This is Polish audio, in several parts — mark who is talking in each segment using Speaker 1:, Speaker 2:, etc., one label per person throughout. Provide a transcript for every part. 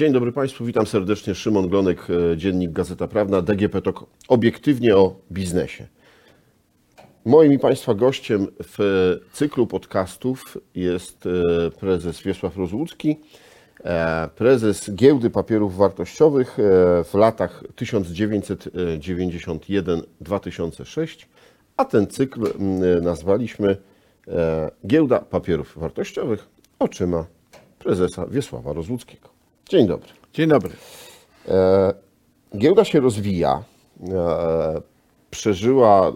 Speaker 1: Dzień dobry Państwu, witam serdecznie. Szymon Glonek, e, Dziennik Gazeta Prawna, DGP TOK, obiektywnie o biznesie. Moim i Państwa gościem w cyklu podcastów jest e, prezes Wiesław Rozłucki, e, prezes Giełdy Papierów Wartościowych w latach 1991-2006, a ten cykl nazwaliśmy Giełda Papierów Wartościowych oczyma prezesa Wiesława Rozłuckiego. Dzień dobry.
Speaker 2: Dzień dobry.
Speaker 1: E, giełda się rozwija. E, przeżyła e,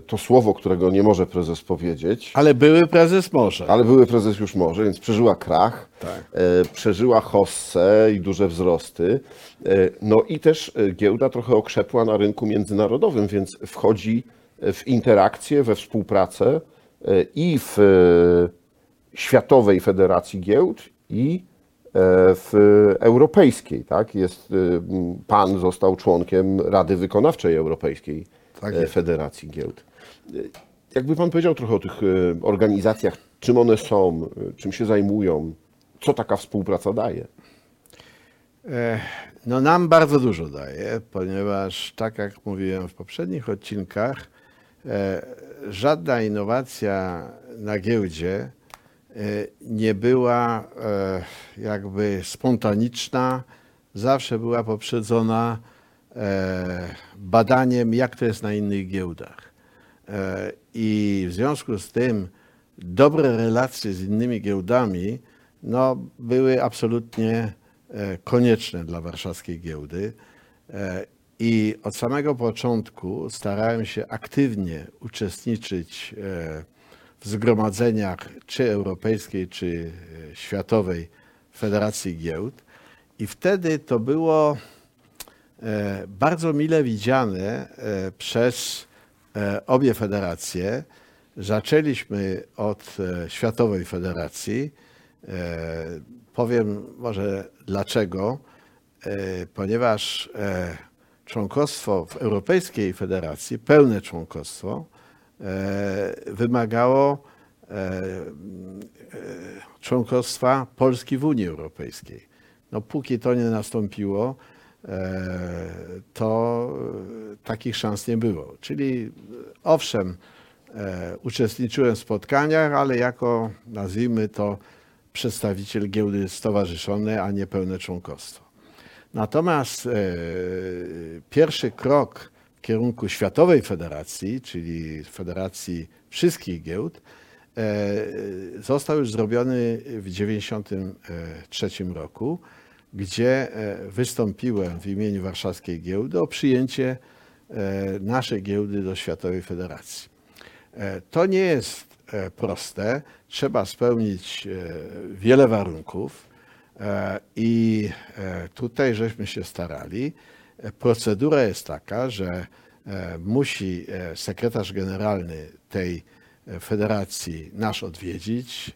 Speaker 1: to słowo, którego nie może prezes powiedzieć.
Speaker 2: Ale były prezes może.
Speaker 1: Ale były prezes już może, więc przeżyła krach,
Speaker 2: Tak.
Speaker 1: e, przeżyła hossę i duże wzrosty. E, no i też e, giełda trochę okrzepła na rynku międzynarodowym, więc wchodzi w interakcję, we współpracę e, i w e, Światowej Federacji Giełd i e, w europejskiej, tak? Jest, e, pan został członkiem Rady Wykonawczej Europejskiej
Speaker 2: Tak.
Speaker 1: Federacji Giełd. Jakby pan powiedział trochę o tych organizacjach, czym one są, czym się zajmują, co taka współpraca daje?
Speaker 2: No nam bardzo dużo daje, ponieważ tak jak mówiłem w poprzednich odcinkach, żadna innowacja na giełdzie e, nie była e, jakby spontaniczna, zawsze była poprzedzona e, badaniem, jak to jest na innych giełdach. E, I w związku z tym dobre relacje z innymi giełdami no, były absolutnie e, konieczne dla warszawskiej giełdy. I od samego początku starałem się aktywnie uczestniczyć e, w zgromadzeniach czy europejskiej, czy e, światowej Federacji Giełd. I wtedy to było e, bardzo mile widziane przez obie federacje. Zaczęliśmy od Światowej Federacji. Powiem może dlaczego. Ponieważ członkostwo w Europejskiej Federacji, pełne członkostwo, e, wymagało e, e, członkostwa Polski w Unii Europejskiej. No póki to nie nastąpiło, to takich szans nie było. Czyli owszem, uczestniczyłem w spotkaniach, ale jako, nazwijmy to, przedstawiciel giełdy stowarzyszonej, a nie pełne członkostwo. Natomiast e, pierwszy krok w kierunku Światowej Federacji, czyli Federacji wszystkich giełd, e, został już zrobiony w 1993 roku, gdzie e, wystąpiłem w imieniu Warszawskiej Giełdy o przyjęcie naszej giełdy do Światowej Federacji. To nie jest proste. Trzeba spełnić wiele warunków i e, tutaj żeśmy się starali. E, Procedura jest taka, że e, musi e, sekretarz generalny tej e, federacji nasz odwiedzić,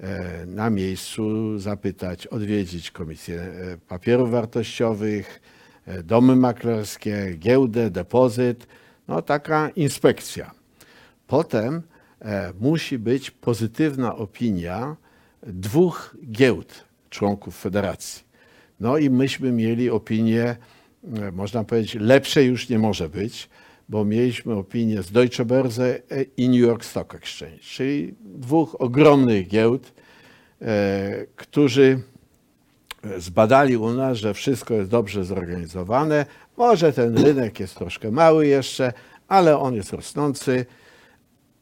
Speaker 2: e, na miejscu zapytać, odwiedzić Komisję e, Papierów Wartościowych, e, domy maklerskie, giełdę, depozyt. No taka inspekcja. Potem e, musi być pozytywna opinia dwóch giełd członków federacji. No i myśmy mieli opinię, e, można powiedzieć, lepszej już nie może być, bo mieliśmy opinię z Deutsche Börse i New York Stock Exchange, czyli dwóch ogromnych giełd, e, którzy zbadali u nas, że wszystko jest dobrze zorganizowane. Może ten rynek jest troszkę mały jeszcze, ale on jest rosnący,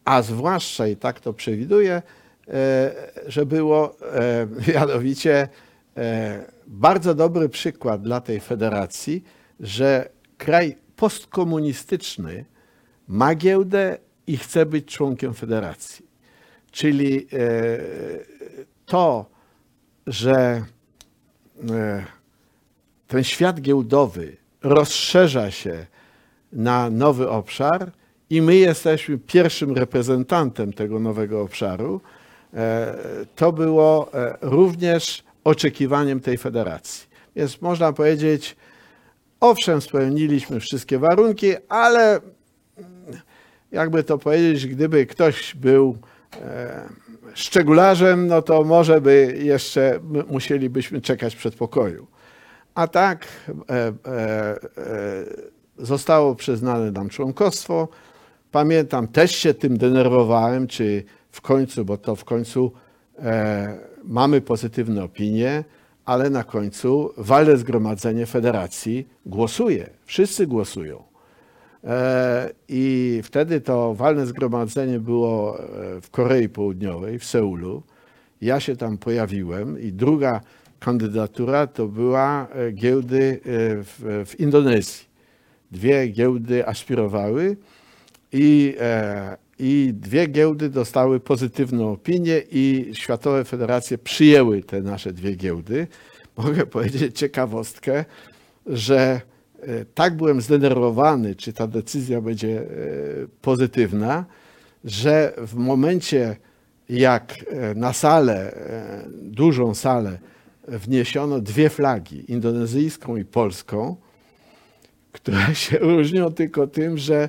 Speaker 2: a zwłaszcza i tak to przewiduję, e, że było e, mianowicie e, bardzo dobry przykład dla tej federacji, że kraj postkomunistyczny ma giełdę i chce być członkiem federacji. Czyli e, to, że e, ten świat giełdowy rozszerza się na nowy obszar i my jesteśmy pierwszym reprezentantem tego nowego obszaru, e, to było e, również oczekiwaniem tej federacji. Więc można powiedzieć, owszem, spełniliśmy wszystkie warunki, ale mm, jakby to powiedzieć, gdyby ktoś był e, szczegularzem, no to może by jeszcze musielibyśmy czekać przedpokoju. A tak e, e, e, zostało przyznane nam członkostwo. Pamiętam, też się tym denerwowałem, czy w końcu, bo to w końcu e, mamy pozytywne opinie, ale na końcu walne zgromadzenie federacji głosuje. Wszyscy głosują. E, I wtedy to walne zgromadzenie było e, w Korei Południowej, w Seulu. Ja się tam pojawiłem i druga kandydatura to była e, giełdy e, w, w Indonezji. Dwie giełdy aspirowały i, e, i dwie giełdy dostały pozytywną opinię i Światowe Federacje przyjęły te nasze dwie giełdy. Mogę powiedzieć ciekawostkę, że e, tak byłem zdenerwowany, czy ta decyzja będzie e, pozytywna, że w momencie, jak e, na salę, dużą salę, wniesiono dwie flagi, indonezyjską i polską, które się różnią tylko tym, że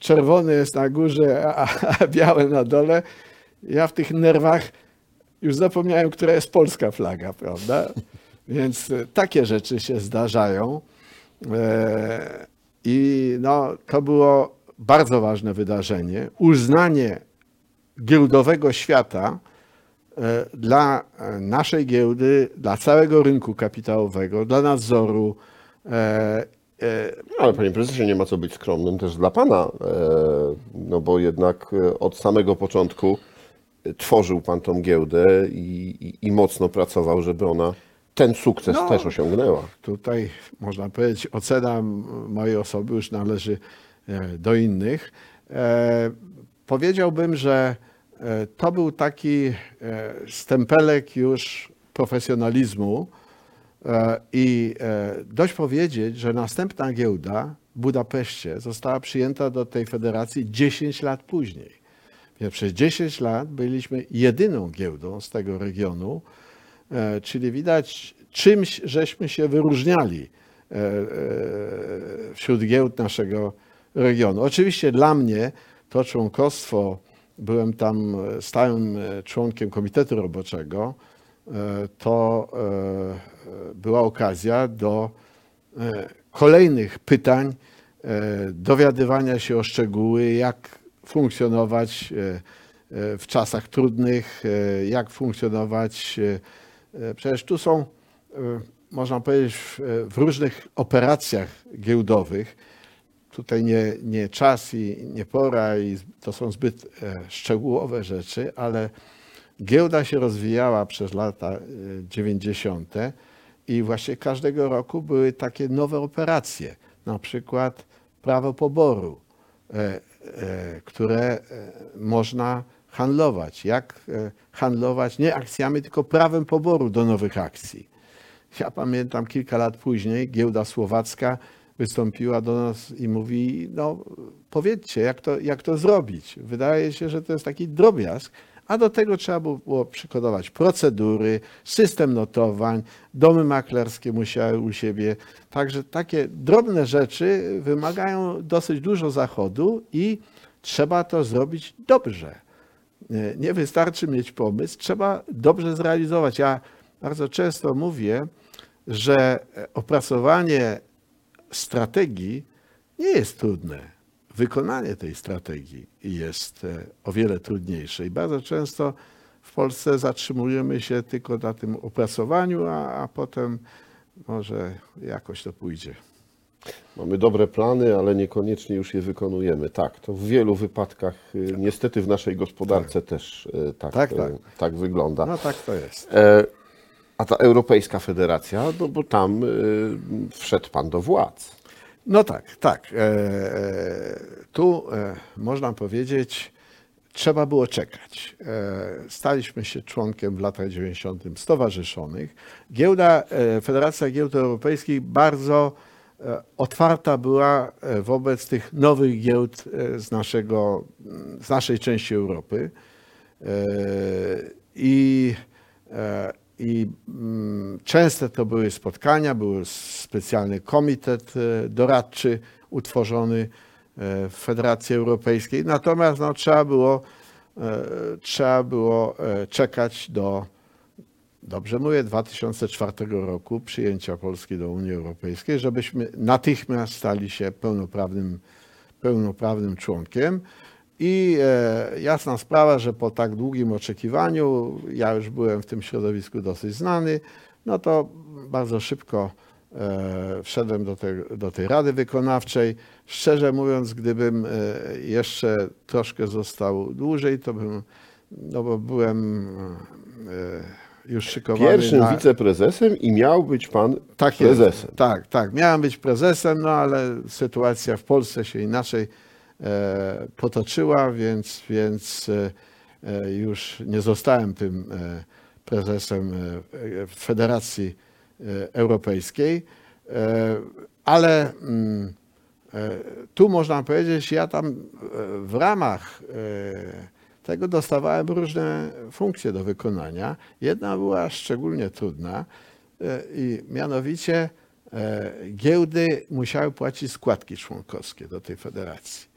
Speaker 2: czerwony jest na górze, a, a białe na dole. Ja w tych nerwach już zapomniałem, która jest polska flaga, prawda? Więc e, takie rzeczy się zdarzają. E, I no, to było bardzo ważne wydarzenie. Uznanie giełdowego świata e, dla naszej giełdy, dla całego rynku kapitałowego, dla nadzoru. E,
Speaker 1: Ale panie prezesie, nie ma co być skromnym też dla pana, e, no bo jednak e, od samego początku tworzył pan tą giełdę i, i, i mocno pracował, żeby ona ten sukces
Speaker 2: No.
Speaker 1: też osiągnęła.
Speaker 2: Tutaj można powiedzieć, ocena mojej osoby już należy do innych. Powiedziałbym, że to był taki stempelek już profesjonalizmu i e, dość powiedzieć, że następna giełda w Budapeszcie została przyjęta do tej federacji 10 lat później. Więc przez 10 lat byliśmy jedyną giełdą z tego regionu, E, Czyli widać, czymś żeśmy się wyróżniali e, e, wśród giełd naszego regionu. Oczywiście dla mnie to członkostwo, byłem tam e, stałym e, członkiem Komitetu Roboczego, e, to e, e, była okazja do e, kolejnych pytań, e, dowiadywania się o szczegóły, jak funkcjonować e, e, w czasach trudnych, e, jak funkcjonować. e, e, Przecież tu są, e, można powiedzieć, w, różnych operacjach giełdowych. Tutaj nie, nie czas i nie pora, i to są zbyt e, szczegółowe rzeczy, ale giełda się rozwijała przez lata e, 90. i właśnie każdego roku były takie nowe operacje, na przykład prawo poboru, e, e, które e, można handlować. Jak handlować nie akcjami, tylko prawem poboru do nowych akcji. Ja pamiętam kilka lat później giełda słowacka wystąpiła do nas i mówi, no powiedzcie, jak to, jak to zrobić. Wydaje się, że to jest taki drobiazg, a do tego trzeba było przygotować procedury, system notowań, domy maklerskie musiały u siebie. Także takie drobne rzeczy wymagają dosyć dużo zachodu i trzeba to zrobić dobrze. Nie- wystarczy mieć pomysł, trzeba dobrze zrealizować. Ja bardzo często mówię, że opracowanie strategii nie jest trudne. Wykonanie tej strategii jest e, o wiele trudniejsze i bardzo często w Polsce zatrzymujemy się tylko na tym opracowaniu, a, a potem może jakoś to pójdzie.
Speaker 1: Mamy dobre plany, ale niekoniecznie już je wykonujemy. Tak, to w wielu wypadkach y, niestety w naszej gospodarce też y, tak,
Speaker 2: Tak, tak.
Speaker 1: tak wygląda.
Speaker 2: No tak to jest.
Speaker 1: E, A ta Europejska Federacja, no bo tam wszedł pan do władz.
Speaker 2: No tak, tak. E, e, tu e, można powiedzieć, trzeba było czekać. E, staliśmy się członkiem w latach 90. stowarzyszonych. Giełda, e, Federacja Giełd Europejskich bardzo otwarta była wobec tych nowych giełd z, naszego, z naszej części Europy. I, i mm, częste to były spotkania, był specjalny komitet e, doradczy utworzony e, w Federacji Europejskiej. Natomiast no, trzeba było trzeba było e, czekać do, dobrze mówię, 2004 roku przyjęcia Polski do Unii Europejskiej, żebyśmy natychmiast stali się pełnoprawnym, pełnoprawnym członkiem. I e, jasna sprawa, że po tak długim oczekiwaniu, ja już byłem w tym środowisku dosyć znany, no to bardzo szybko e, wszedłem do, te, do tej Rady Wykonawczej. Szczerze mówiąc, gdybym e, jeszcze troszkę został dłużej, to bym, no bo byłem już szykowany
Speaker 1: Pierwszym
Speaker 2: na...
Speaker 1: wiceprezesem i miał być pan
Speaker 2: Tak jest.
Speaker 1: prezesem.
Speaker 2: Tak, tak. Miałem być prezesem, no ale sytuacja w Polsce się inaczej potoczyła, więc, więc e, e, już nie zostałem tym e, prezesem e, Federacji e, Europejskiej. E, ale mm, e, tu można powiedzieć, ja tam e, w ramach e, tego dostawałem różne funkcje do wykonania. Jedna była szczególnie trudna e, i mianowicie e, giełdy musiały płacić składki członkowskie do tej federacji.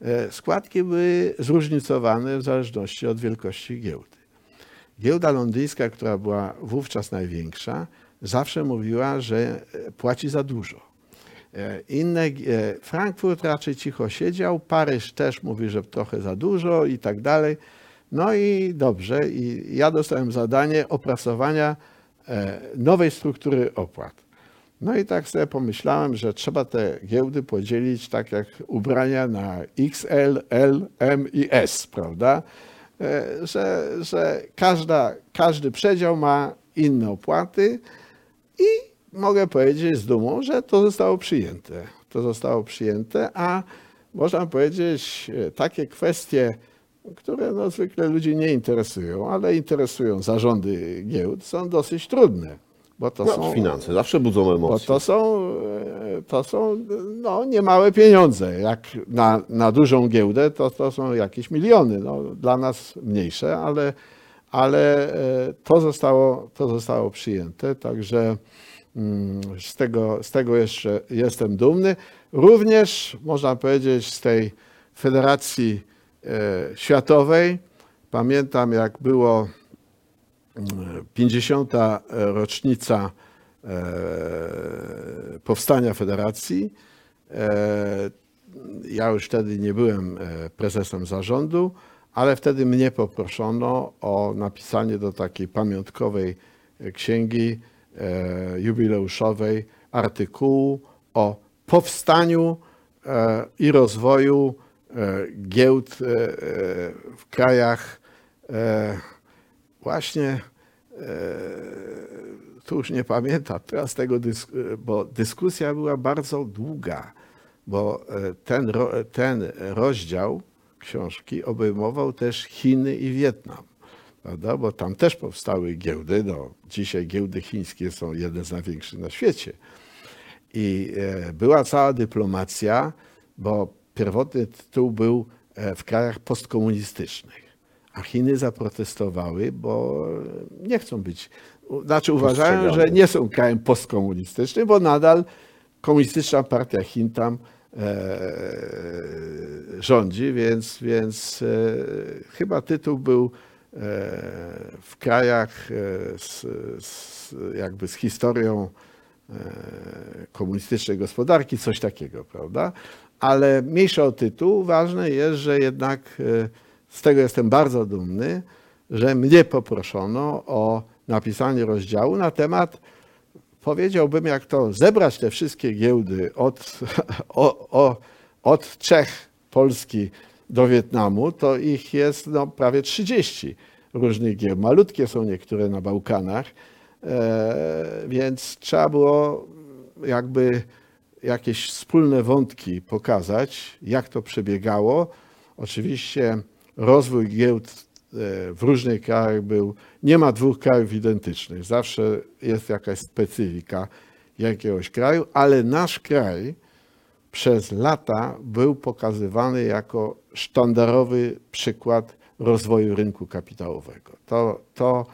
Speaker 2: E, Składki były zróżnicowane w zależności od wielkości giełdy. Giełda londyńska, która była wówczas największa, zawsze mówiła, że e, płaci za dużo. E, Inne, Frankfurt raczej cicho siedział, Paryż też mówi, że trochę za dużo i tak dalej. No i dobrze, i ja dostałem zadanie opracowania nowej struktury opłat. No i tak sobie pomyślałem, że trzeba te giełdy podzielić tak jak ubrania na XL, L, M i S, prawda? E, Że, że każda, każdy przedział ma inne opłaty i mogę powiedzieć z dumą, że to zostało przyjęte. To zostało przyjęte, a można powiedzieć e, takie kwestie, które no zwykle ludzi nie interesują, ale interesują zarządy giełd, są dosyć trudne. Bo to
Speaker 1: No,
Speaker 2: są
Speaker 1: finanse zawsze budzą
Speaker 2: bo
Speaker 1: emocje.
Speaker 2: to są, e, to są no, niemałe pieniądze. Jak na, na dużą giełdę, to, to są jakieś miliony. No, dla nas mniejsze, ale, ale e, to, zostało, to zostało przyjęte. Także mm, z tego, z tego jeszcze jestem dumny. Również można powiedzieć z tej Federacji e, Światowej. Pamiętam, jak było 50. rocznica e, powstania federacji. E, Ja już wtedy nie byłem e, prezesem zarządu, ale wtedy mnie poproszono o napisanie do takiej pamiątkowej księgi e, jubileuszowej artykułu o powstaniu e, i rozwoju e, giełd e, e, w krajach e, właśnie e, tu już nie pamiętam teraz tego, dysk- bo dyskusja była bardzo długa, bo e, ten, ten rozdział książki obejmował też Chiny i Wietnam, prawda? bo tam też powstały giełdy. No, dzisiaj giełdy chińskie są jedne z największych na świecie. I e, była cała dyplomacja, bo pierwotny tytuł był e, w krajach postkomunistycznych. A Chiny zaprotestowały, bo nie chcą być, znaczy uważają, że nie są krajem postkomunistycznym, bo nadal komunistyczna partia Chin tam e, rządzi, więc, więc e, chyba tytuł był e, w krajach e, z, z, jakby z historią e, komunistycznej gospodarki, coś takiego, prawda? Ale mniejsza o tytuł, ważne jest, że jednak e, z tego jestem bardzo dumny, że mnie poproszono o napisanie rozdziału na temat, powiedziałbym, jak to zebrać te wszystkie giełdy od, o, o, od Czech, Polski do Wietnamu, to ich jest no, prawie 30 różnych giełd. Malutkie są niektóre na Bałkanach, e, więc trzeba było jakby jakieś wspólne wątki pokazać, jak to przebiegało. Oczywiście rozwój giełd e, w różnych krajach był, nie ma dwóch krajów identycznych, zawsze jest jakaś specyfika jakiegoś kraju, ale nasz kraj przez lata był pokazywany jako sztandarowy przykład rozwoju rynku kapitałowego. To, to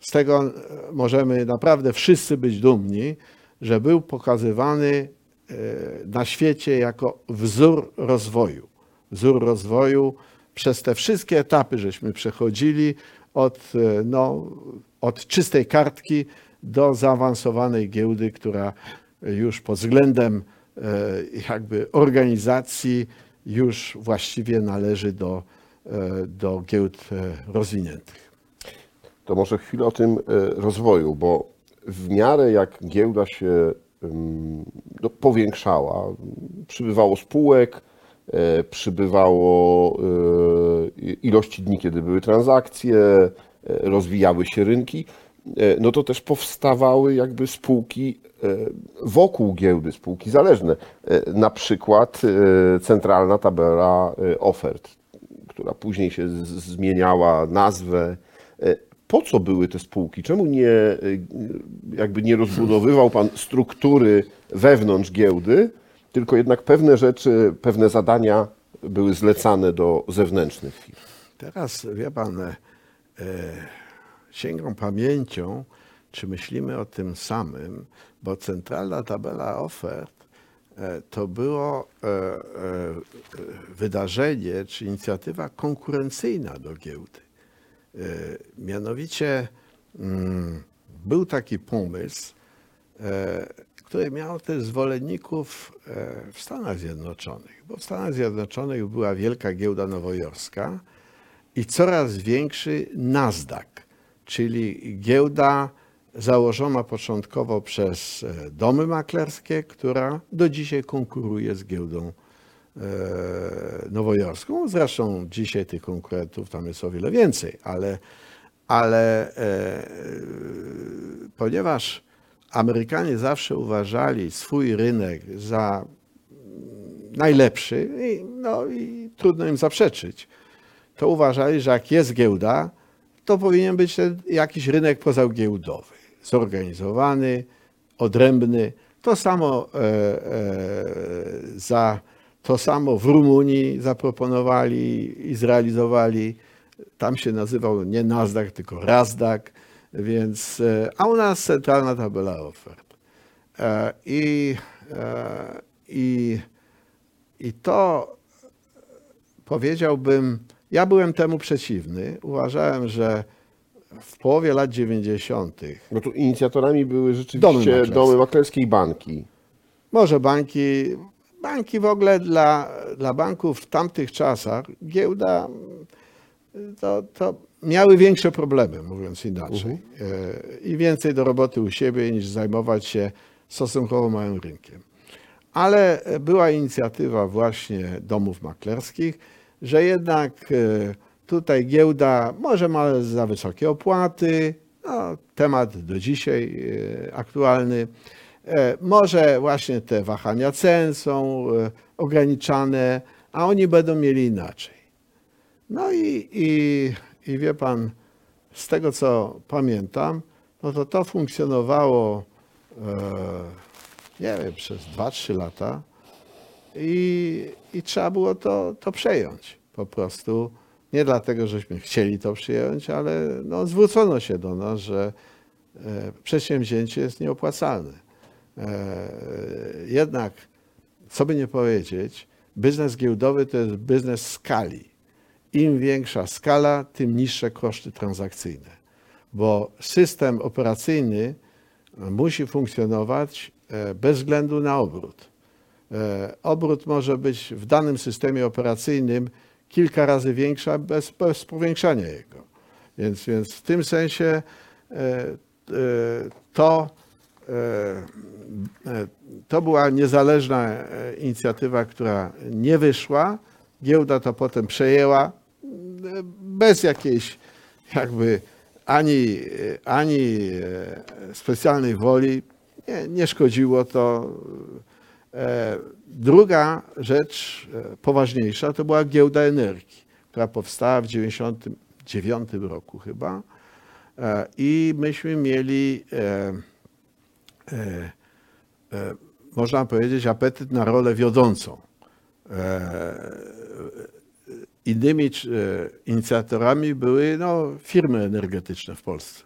Speaker 2: z tego możemy naprawdę wszyscy być dumni, że był pokazywany e, na świecie jako wzór rozwoju. Wzór rozwoju przez te wszystkie etapy żeśmy przechodzili od, e, no, od czystej kartki do zaawansowanej giełdy, która już pod względem e, jakby organizacji już właściwie należy do, e, do giełd rozwiniętych.
Speaker 1: To może chwilę o tym rozwoju, bo w miarę jak giełda się ym, no, powiększała, przybywało spółek, przybywało e, ilości dni, kiedy były transakcje, e, rozwijały się rynki, e, no to też powstawały jakby spółki e, wokół giełdy, spółki zależne. E, Na przykład e, centralna tabela e, ofert, która później się zmieniała nazwę. E, Po co były te spółki? Czemu nie, e, jakby nie rozbudowywał Pan struktury wewnątrz giełdy, tylko jednak pewne rzeczy, pewne zadania były zlecane do zewnętrznych firm?
Speaker 2: Teraz, wie pan, e, sięgam pamięcią, czy myślimy o tym samym, bo centralna tabela ofert e, to było e, e, wydarzenie, czy inicjatywa konkurencyjna do giełdy. E, Mianowicie mm, był taki pomysł, e, który miał też zwolenników e, w Stanach Zjednoczonych, bo w Stanach Zjednoczonych była wielka giełda nowojorska i coraz większy Nasdaq, czyli giełda założona początkowo przez e, domy maklerskie, która do dzisiaj konkuruje z giełdą e, nowojorską. Zresztą dzisiaj tych konkurentów tam jest o wiele więcej, ale, ale ponieważ Amerykanie zawsze uważali swój rynek za najlepszy, i, no i trudno im zaprzeczyć, to uważali, że jak jest giełda, to powinien być jakiś rynek pozagiełdowy, zorganizowany, odrębny. To samo e, e, za to samo w Rumunii zaproponowali i zrealizowali. Tam się nazywał nie Nasdaq, tylko Razdak, więc, e, a u nas centralna tabela ofert. E, I, e, i, I to powiedziałbym, ja byłem temu przeciwny. Uważałem, że w połowie lat 90.
Speaker 1: No tu inicjatorami były
Speaker 2: Domy
Speaker 1: rzeczywiście
Speaker 2: maklerskie.
Speaker 1: domy maklerskie i banki.
Speaker 2: Może banki, banki w ogóle dla, dla banków w tamtych czasach, giełda, to, to miały większe problemy, mówiąc inaczej. E, I więcej do roboty u siebie niż zajmować się stosunkowo małym rynkiem. Ale była inicjatywa właśnie domów maklerskich, że jednak e, tutaj giełda może ma za wysokie opłaty, no, temat do dzisiaj e, aktualny. Może właśnie te wahania cen są ograniczane, a oni będą mieli inaczej. No i, i, i wie pan, z tego co pamiętam, no to to funkcjonowało, e, nie wiem, przez 2-3 lata i, i trzeba było to, to przejąć po prostu. Nie dlatego, żeśmy chcieli to przyjąć, ale no, zwrócono się do nas, że e, przedsięwzięcie jest nieopłacalne. E, Jednak, co by nie powiedzieć, biznes giełdowy to jest biznes skali. Im większa skala, tym niższe koszty transakcyjne, bo system operacyjny musi funkcjonować e, bez względu na obrót. E, Obrót może być w danym systemie operacyjnym kilka razy większa bez, bez powiększania jego. Więc, więc w tym sensie e, to, to była niezależna inicjatywa, która nie wyszła. Giełda to potem przejęła bez jakiejś jakby ani, ani e, specjalnej woli. Nie, nie szkodziło to. E, Druga rzecz e, poważniejsza to była giełda energii, która powstała w 1999 roku chyba. I myśmy mieli, można powiedzieć, apetyt na rolę wiodącą. Innymi e, inicjatorami były no, firmy energetyczne w Polsce.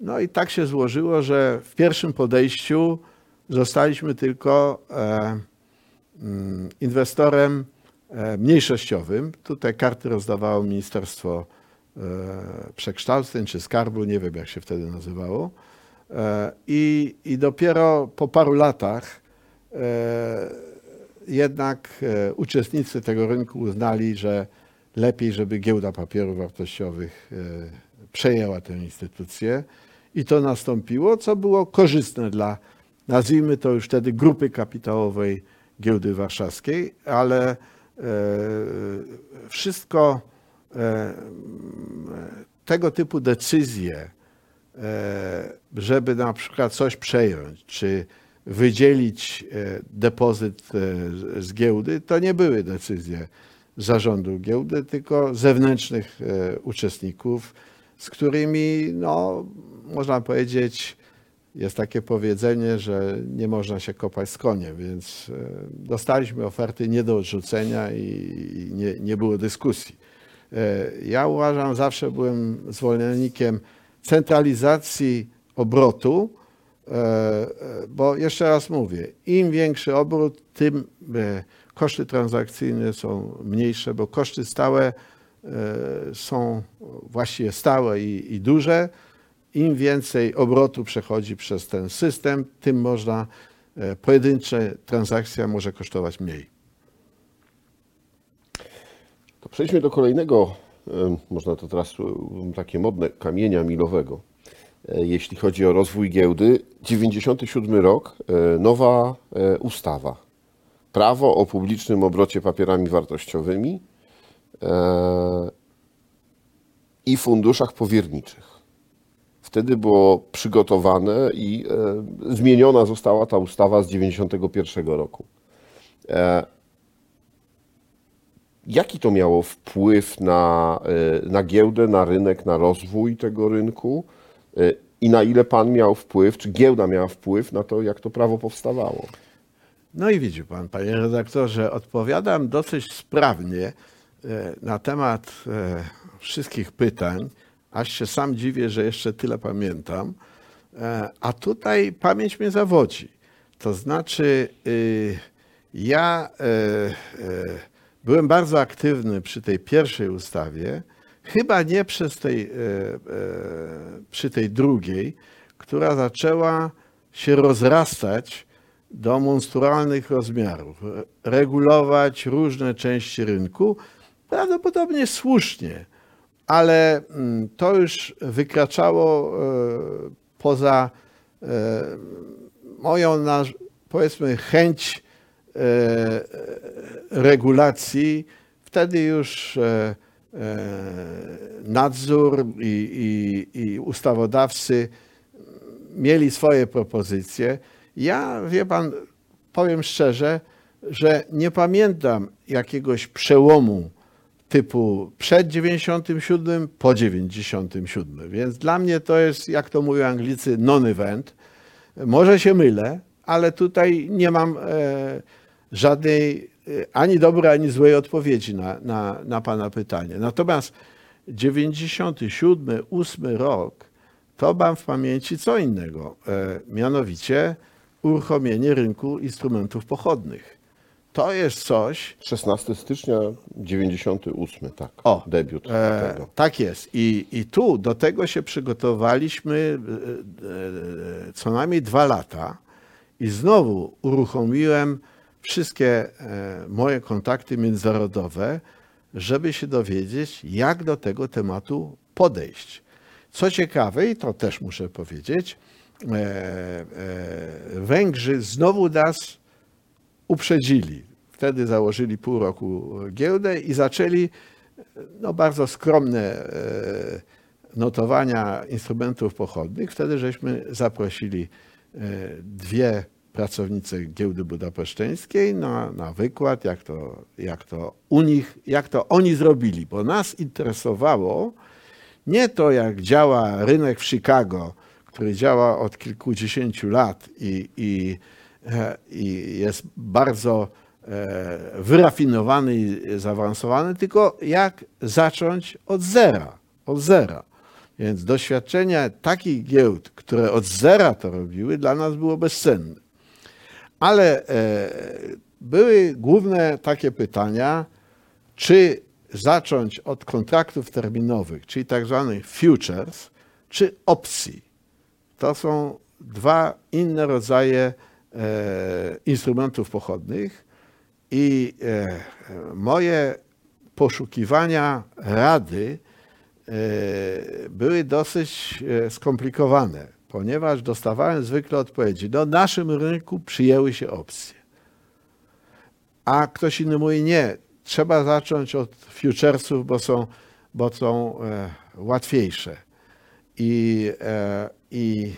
Speaker 2: No i tak się złożyło, że w pierwszym podejściu zostaliśmy tylko e, mm, inwestorem e, mniejszościowym. Tutaj karty rozdawało Ministerstwo Przekształceń czy Skarbu, nie wiem jak się wtedy nazywało. I, i dopiero po paru latach jednak e, uczestnicy tego rynku uznali, że lepiej, żeby giełda papierów wartościowych e, przejęła tę instytucję. I to nastąpiło, co było korzystne dla, nazwijmy to już wtedy, grupy kapitałowej giełdy warszawskiej, ale e, wszystko tego typu decyzje, żeby na przykład coś przejąć, czy wydzielić e, depozyt e, z- giełdy, to nie były decyzje zarządu giełdy, tylko zewnętrznych e, uczestników, z którymi, no, można powiedzieć, jest takie powiedzenie, że nie można się kopać z koniem, więc dostaliśmy oferty nie do odrzucenia i nie, nie było dyskusji. Ja uważam, zawsze byłem zwolennikiem centralizacji obrotu, bo jeszcze raz mówię, im większy obrót, tym e, koszty transakcyjne są mniejsze, bo koszty stałe e, są właściwie stałe i, i duże. Im więcej obrotu przechodzi przez ten system, tym można, e, pojedyncza transakcja może kosztować mniej.
Speaker 1: To przejdźmy do kolejnego, można to teraz takie modne, kamienia milowego. E, Jeśli chodzi o rozwój giełdy, 97 rok, e, nowa e, ustawa. Prawo o publicznym obrocie papierami wartościowymi i funduszach powierniczych. Wtedy było przygotowane i zmieniona została ta ustawa z 91 roku. Jaki to miało wpływ na, na giełdę, na rynek, na rozwój tego rynku i na ile pan miał wpływ, czy giełda miała wpływ na to, jak to prawo powstawało?
Speaker 2: No i widzi pan, panie redaktorze, odpowiadam dosyć sprawnie e, na temat e, wszystkich pytań, aż się sam dziwię, że jeszcze tyle pamiętam. A tutaj pamięć mnie zawodzi. To znaczy, y, ja byłem bardzo aktywny przy tej pierwszej ustawie, chyba nie przez tej, e, e, przy tej drugiej, która zaczęła się rozrastać do monstrualnych rozmiarów, re- regulować różne części rynku, prawdopodobnie słusznie, ale mm, to już wykraczało e, poza moją, powiedzmy, chęć regulacji. Wtedy już nadzór i, i, i ustawodawcy mieli swoje propozycje. Ja, wie pan, powiem szczerze, że nie pamiętam jakiegoś przełomu typu przed 97, po 97. Więc dla mnie to jest, jak to mówią Anglicy, non-event. Może się mylę, ale tutaj nie mam e, żadnej e, ani dobrej, ani złej odpowiedzi na, na, na Pana pytanie. Natomiast 97, 8 rok, to mam w pamięci co innego, e, mianowicie uruchomienie rynku instrumentów pochodnych. To jest coś,
Speaker 1: 16 stycznia 98, tak.
Speaker 2: O,
Speaker 1: debiut
Speaker 2: E,
Speaker 1: tego.
Speaker 2: tak jest. I, I tu do tego się przygotowaliśmy e, e, co najmniej dwa lata i znowu uruchomiłem wszystkie e, moje kontakty międzynarodowe, żeby się dowiedzieć, jak do tego tematu podejść. Co ciekawe, i to też muszę powiedzieć, e, e, Węgrzy znowu nas uprzedzili. Wtedy założyli pół roku giełdę i zaczęli no, bardzo skromne notowania instrumentów pochodnych. Wtedy żeśmy zaprosili dwie pracownice giełdy budapeszteńskiej na, na wykład, jak to, jak to u nich, jak to oni zrobili, bo nas interesowało nie to, jak działa rynek w Chicago, który działa od kilkudziesięciu lat i, i, e, i jest bardzo e, wyrafinowany i zaawansowany, tylko jak zacząć od zera, od zera. Więc doświadczenie takich giełd, które od zera to robiły, dla nas było bezcenne. Ale e, były główne takie pytania, czy zacząć od kontraktów terminowych, czyli tak zwanych futures, czy opcji. To są dwa inne rodzaje e, instrumentów pochodnych i e, moje poszukiwania rady były dosyć skomplikowane, ponieważ dostawałem zwykle odpowiedzi, no naszym rynku przyjęły się opcje. A ktoś inny mówi, nie, trzeba zacząć od futuresów, bo są, bo są e, łatwiejsze. I, e, i,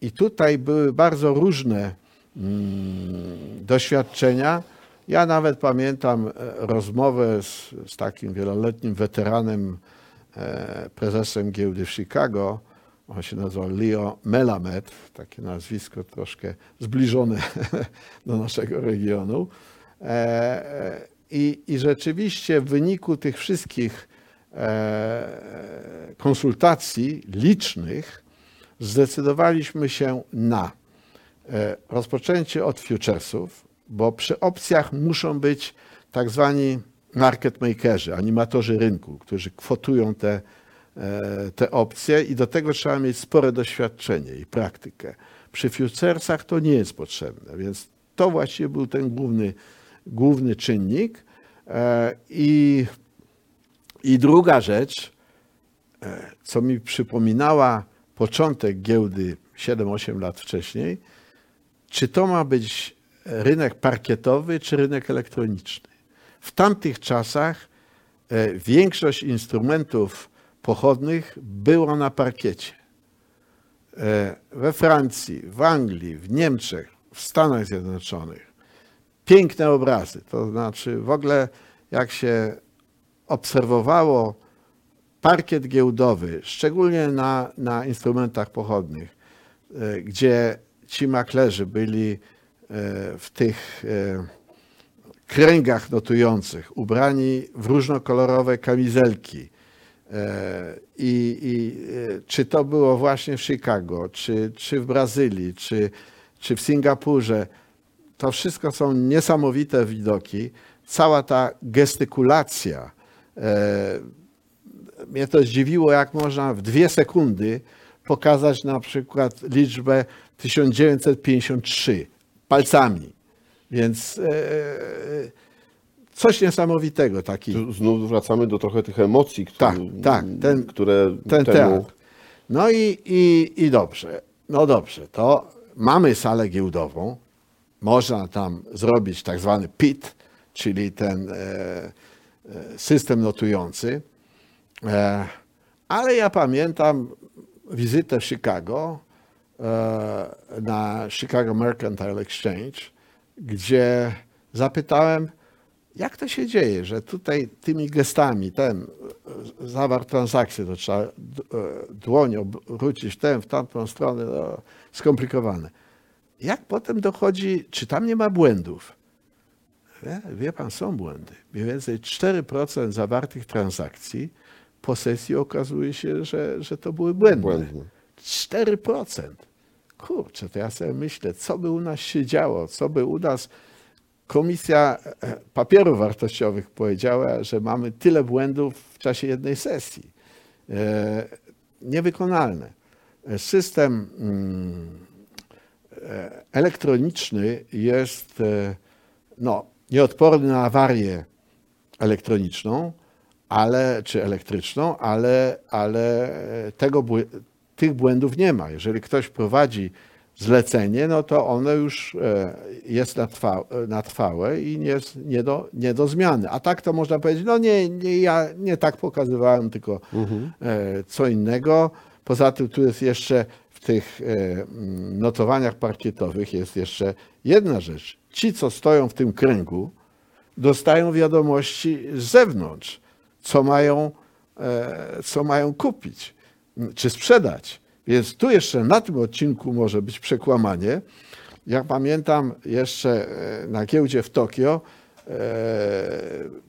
Speaker 2: I tutaj były bardzo różne mm, doświadczenia. Ja nawet pamiętam e, rozmowę z, z takim wieloletnim weteranem, e, prezesem giełdy w Chicago. On się nazywał Leo Melamed, takie nazwisko troszkę zbliżone do naszego regionu. E, e, I, I rzeczywiście w wyniku tych wszystkich e, konsultacji licznych zdecydowaliśmy się na rozpoczęcie od futuresów, bo przy opcjach muszą być tak zwani market makerzy, animatorzy rynku, którzy kwotują te, te opcje i do tego trzeba mieć spore doświadczenie i praktykę. Przy futuresach to nie jest potrzebne, więc to właściwie był ten główny, główny czynnik. E, I, I druga rzecz, e, co mi przypominała początek giełdy 7-8 lat wcześniej, czy to ma być rynek parkietowy, czy rynek elektroniczny. W tamtych czasach e, większość instrumentów pochodnych była na parkiecie. E, We Francji, w Anglii, w Niemczech, w Stanach Zjednoczonych. Piękne obrazy. To znaczy, w ogóle jak się obserwowało parkiet giełdowy, szczególnie na, na instrumentach pochodnych, e, gdzie ci maklerzy byli e, w tych kręgach notujących, ubrani w różnokolorowe kamizelki. E, I, i e, czy to było właśnie w Chicago, czy, czy w Brazylii, czy, czy w Singapurze, to wszystko są niesamowite widoki. Cała ta gestykulacja. E, mnie to zdziwiło, jak można w dwie sekundy pokazać na przykład liczbę 1953 palcami. Więc e, coś niesamowitego taki.
Speaker 1: Tu znów wracamy do trochę tych emocji, które,
Speaker 2: Tak, tak, ten-
Speaker 1: które
Speaker 2: ten
Speaker 1: temu...
Speaker 2: teatr. No i, i, i dobrze. No dobrze, to mamy salę giełdową. Można tam zrobić tak zwany PIT, czyli ten e, e, system notujący. E, ale ja pamiętam wizytę w Chicago e, na Chicago Mercantile Exchange, gdzie zapytałem, jak to się dzieje, że tutaj tymi gestami, ten zawarł transakcję, to trzeba e, dłoń obrócić tę, w tamtą stronę, no, skomplikowane. Jak potem dochodzi, czy tam nie ma błędów? Wie, wie pan, są błędy. Mniej więcej 4% zawartych transakcji po sesji okazuje się, że, że to były błędne.
Speaker 1: Błędne.
Speaker 2: 4%. Kurczę, to ja sobie myślę, co by u nas się działo, co by u nas Komisja e, Papierów Wartościowych powiedziała, że mamy tyle błędów w czasie jednej sesji. E, Niewykonalne. System mm, e, elektroniczny jest no, nieodporny na awarię elektroniczną, ale, czy elektryczną, ale, ale tego, tych błędów nie ma. Jeżeli ktoś prowadzi zlecenie, no to ono już e, jest na, trwa, na trwałe i nie, jest nie, do, nie do zmiany. A tak to można powiedzieć, no nie, nie ja nie tak pokazywałem, tylko e, co innego. Poza tym tu jest jeszcze w tych e, notowaniach parkietowych jest jeszcze jedna rzecz. Ci, co stoją w tym kręgu, dostają wiadomości z zewnątrz, co mają, co mają kupić czy sprzedać. Więc tu jeszcze na tym odcinku może być przekłamanie. Ja pamiętam jeszcze e, na giełdzie w Tokio e,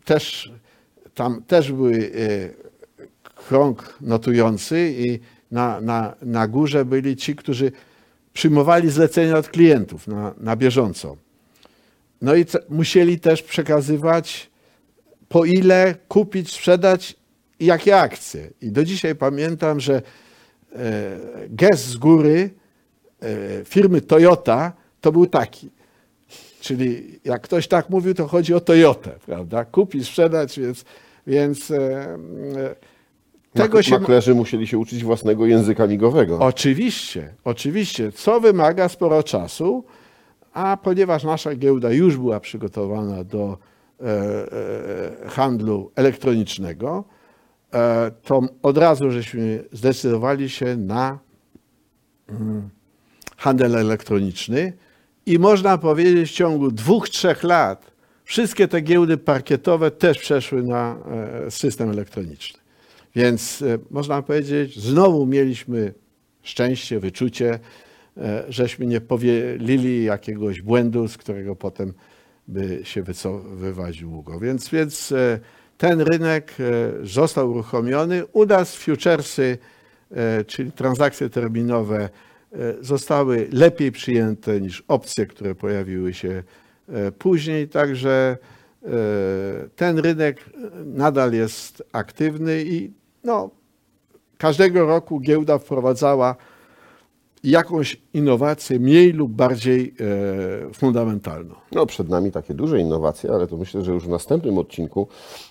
Speaker 2: też tam też były e, krąg notujący i na, na, na górze byli ci, którzy przyjmowali zlecenia od klientów na, na bieżąco. No i musieli też przekazywać po ile kupić, sprzedać i jakie akcje. I do dzisiaj pamiętam, że gest z góry e, firmy Toyota to był taki. Czyli jak ktoś tak mówił, to chodzi o Toyotę, prawda? Kupić, sprzedać, więc, więc e, e, tego się...
Speaker 1: Maklerzy musieli się uczyć własnego języka migowego.
Speaker 2: Oczywiście, oczywiście, co wymaga sporo czasu, a ponieważ nasza giełda już była przygotowana do e, e, handlu elektronicznego, e, to od razu żeśmy zdecydowali się na mm, handel elektroniczny i można powiedzieć w ciągu dwóch, trzech lat wszystkie te giełdy parkietowe też przeszły na e, system elektroniczny. Więc e, można powiedzieć, znowu mieliśmy szczęście, wyczucie, e, żeśmy nie powielili jakiegoś błędu, z którego potem by się wycofywać długo. Więc, więc e, ten rynek e, został uruchomiony. U nas futuresy, e, czyli transakcje terminowe, e, zostały lepiej przyjęte niż opcje, które pojawiły się później. Także ten rynek nadal jest aktywny i no, każdego roku giełda wprowadzała jakąś innowację mniej lub bardziej e, fundamentalną.
Speaker 1: No, przed nami takie duże innowacje, ale to myślę, że już w następnym odcinku.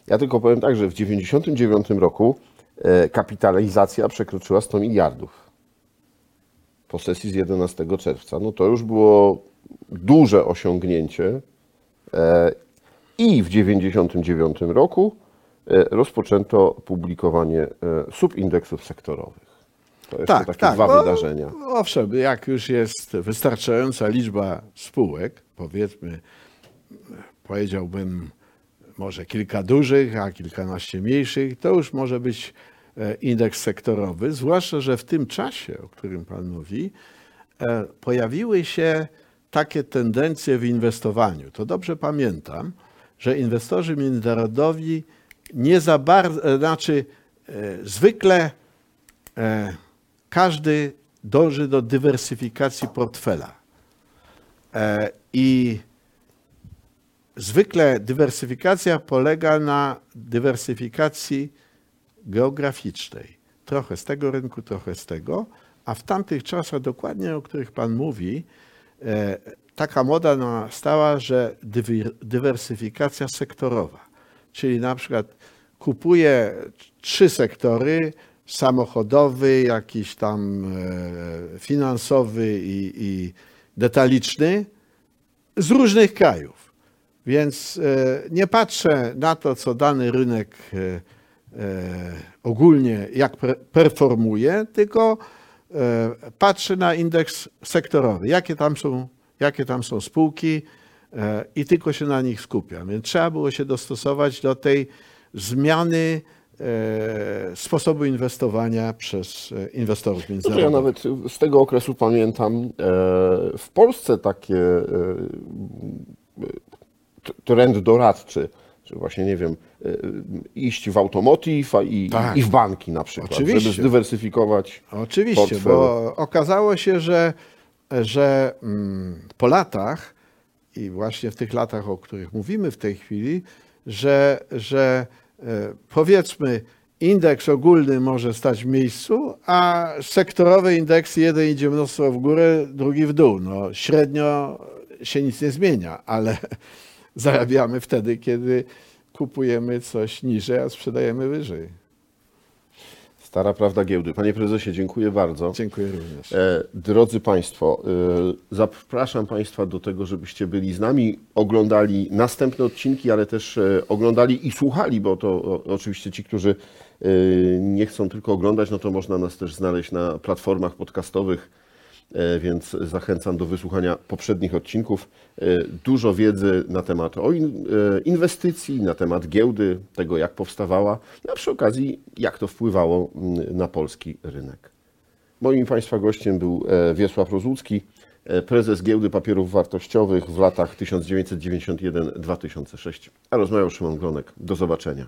Speaker 1: Ja tylko powiem tak, że w 1999 roku e, kapitalizacja przekroczyła 100 miliardów. Po sesji z 11 czerwca. No to już było duże osiągnięcie. E, I w 1999 roku e, rozpoczęto publikowanie e, subindeksów sektorowych. To jeszcze takie dwa
Speaker 2: bo,
Speaker 1: wydarzenia.
Speaker 2: Owszem, jak już jest wystarczająca liczba spółek, powiedzmy, powiedziałbym, może kilka dużych, a kilkanaście mniejszych, to już może być e, indeks sektorowy, zwłaszcza, że w tym czasie, o którym Pan mówi, e, pojawiły się takie tendencje w inwestowaniu. To dobrze pamiętam, że inwestorzy międzynarodowi nie za bardzo, znaczy e, zwykle e, każdy dąży do dywersyfikacji portfela. E, I zwykle dywersyfikacja polega na dywersyfikacji geograficznej. Trochę z tego rynku, trochę z tego, a w tamtych czasach, dokładnie o których Pan mówi, e, taka moda nastała, że dywer- dywersyfikacja sektorowa. Czyli na przykład kupuje trzy sektory, samochodowy, jakiś tam e, finansowy i, i detaliczny z różnych krajów. Więc e, nie patrzę na to, co dany rynek e, ogólnie jak performuje, tylko patrzę na indeks sektorowy, jakie tam są, jakie tam są spółki i tylko się na nich skupiam. Więc trzeba było się dostosować do tej zmiany sposobu inwestowania przez e, inwestorów
Speaker 1: to ja
Speaker 2: międzynarodowych.
Speaker 1: nawet z tego okresu pamiętam, e, w Polsce takie e, trend doradczy, że właśnie, nie wiem, e, iść w automotive i,
Speaker 2: Tak.
Speaker 1: i w banki na przykład,
Speaker 2: Oczywiście.
Speaker 1: żeby zdywersyfikować.
Speaker 2: Oczywiście,
Speaker 1: portfel.
Speaker 2: bo okazało się, że, że mm, po latach i właśnie w tych latach, o których mówimy w tej chwili, że, że e, powiedzmy indeks ogólny może stać w miejscu, a sektorowe indeksy, jeden idzie mnóstwo w górę, drugi w dół. No, średnio się nic nie zmienia, ale zarabiamy wtedy, kiedy kupujemy coś niżej, a sprzedajemy wyżej.
Speaker 1: Stara prawda giełdy. Panie prezesie, dziękuję bardzo.
Speaker 2: Dziękuję również.
Speaker 1: E, Drodzy Państwo, e, zapraszam Państwa do tego, żebyście byli z nami, oglądali następne odcinki, ale też e, oglądali i słuchali, bo to oczywiście ci, którzy nie chcą tylko oglądać, no to można nas też znaleźć na platformach podcastowych, więc zachęcam do wysłuchania poprzednich odcinków. E, Dużo wiedzy na temat o e, inwestycji, na temat giełdy, tego jak powstawała, a przy okazji jak to wpływało na polski rynek. Moim Państwa gościem był e, Wiesław Rozłucki, e, prezes Giełdy Papierów Wartościowych w latach 1991-2006. A rozmawiał Szymon Glonek. Do zobaczenia.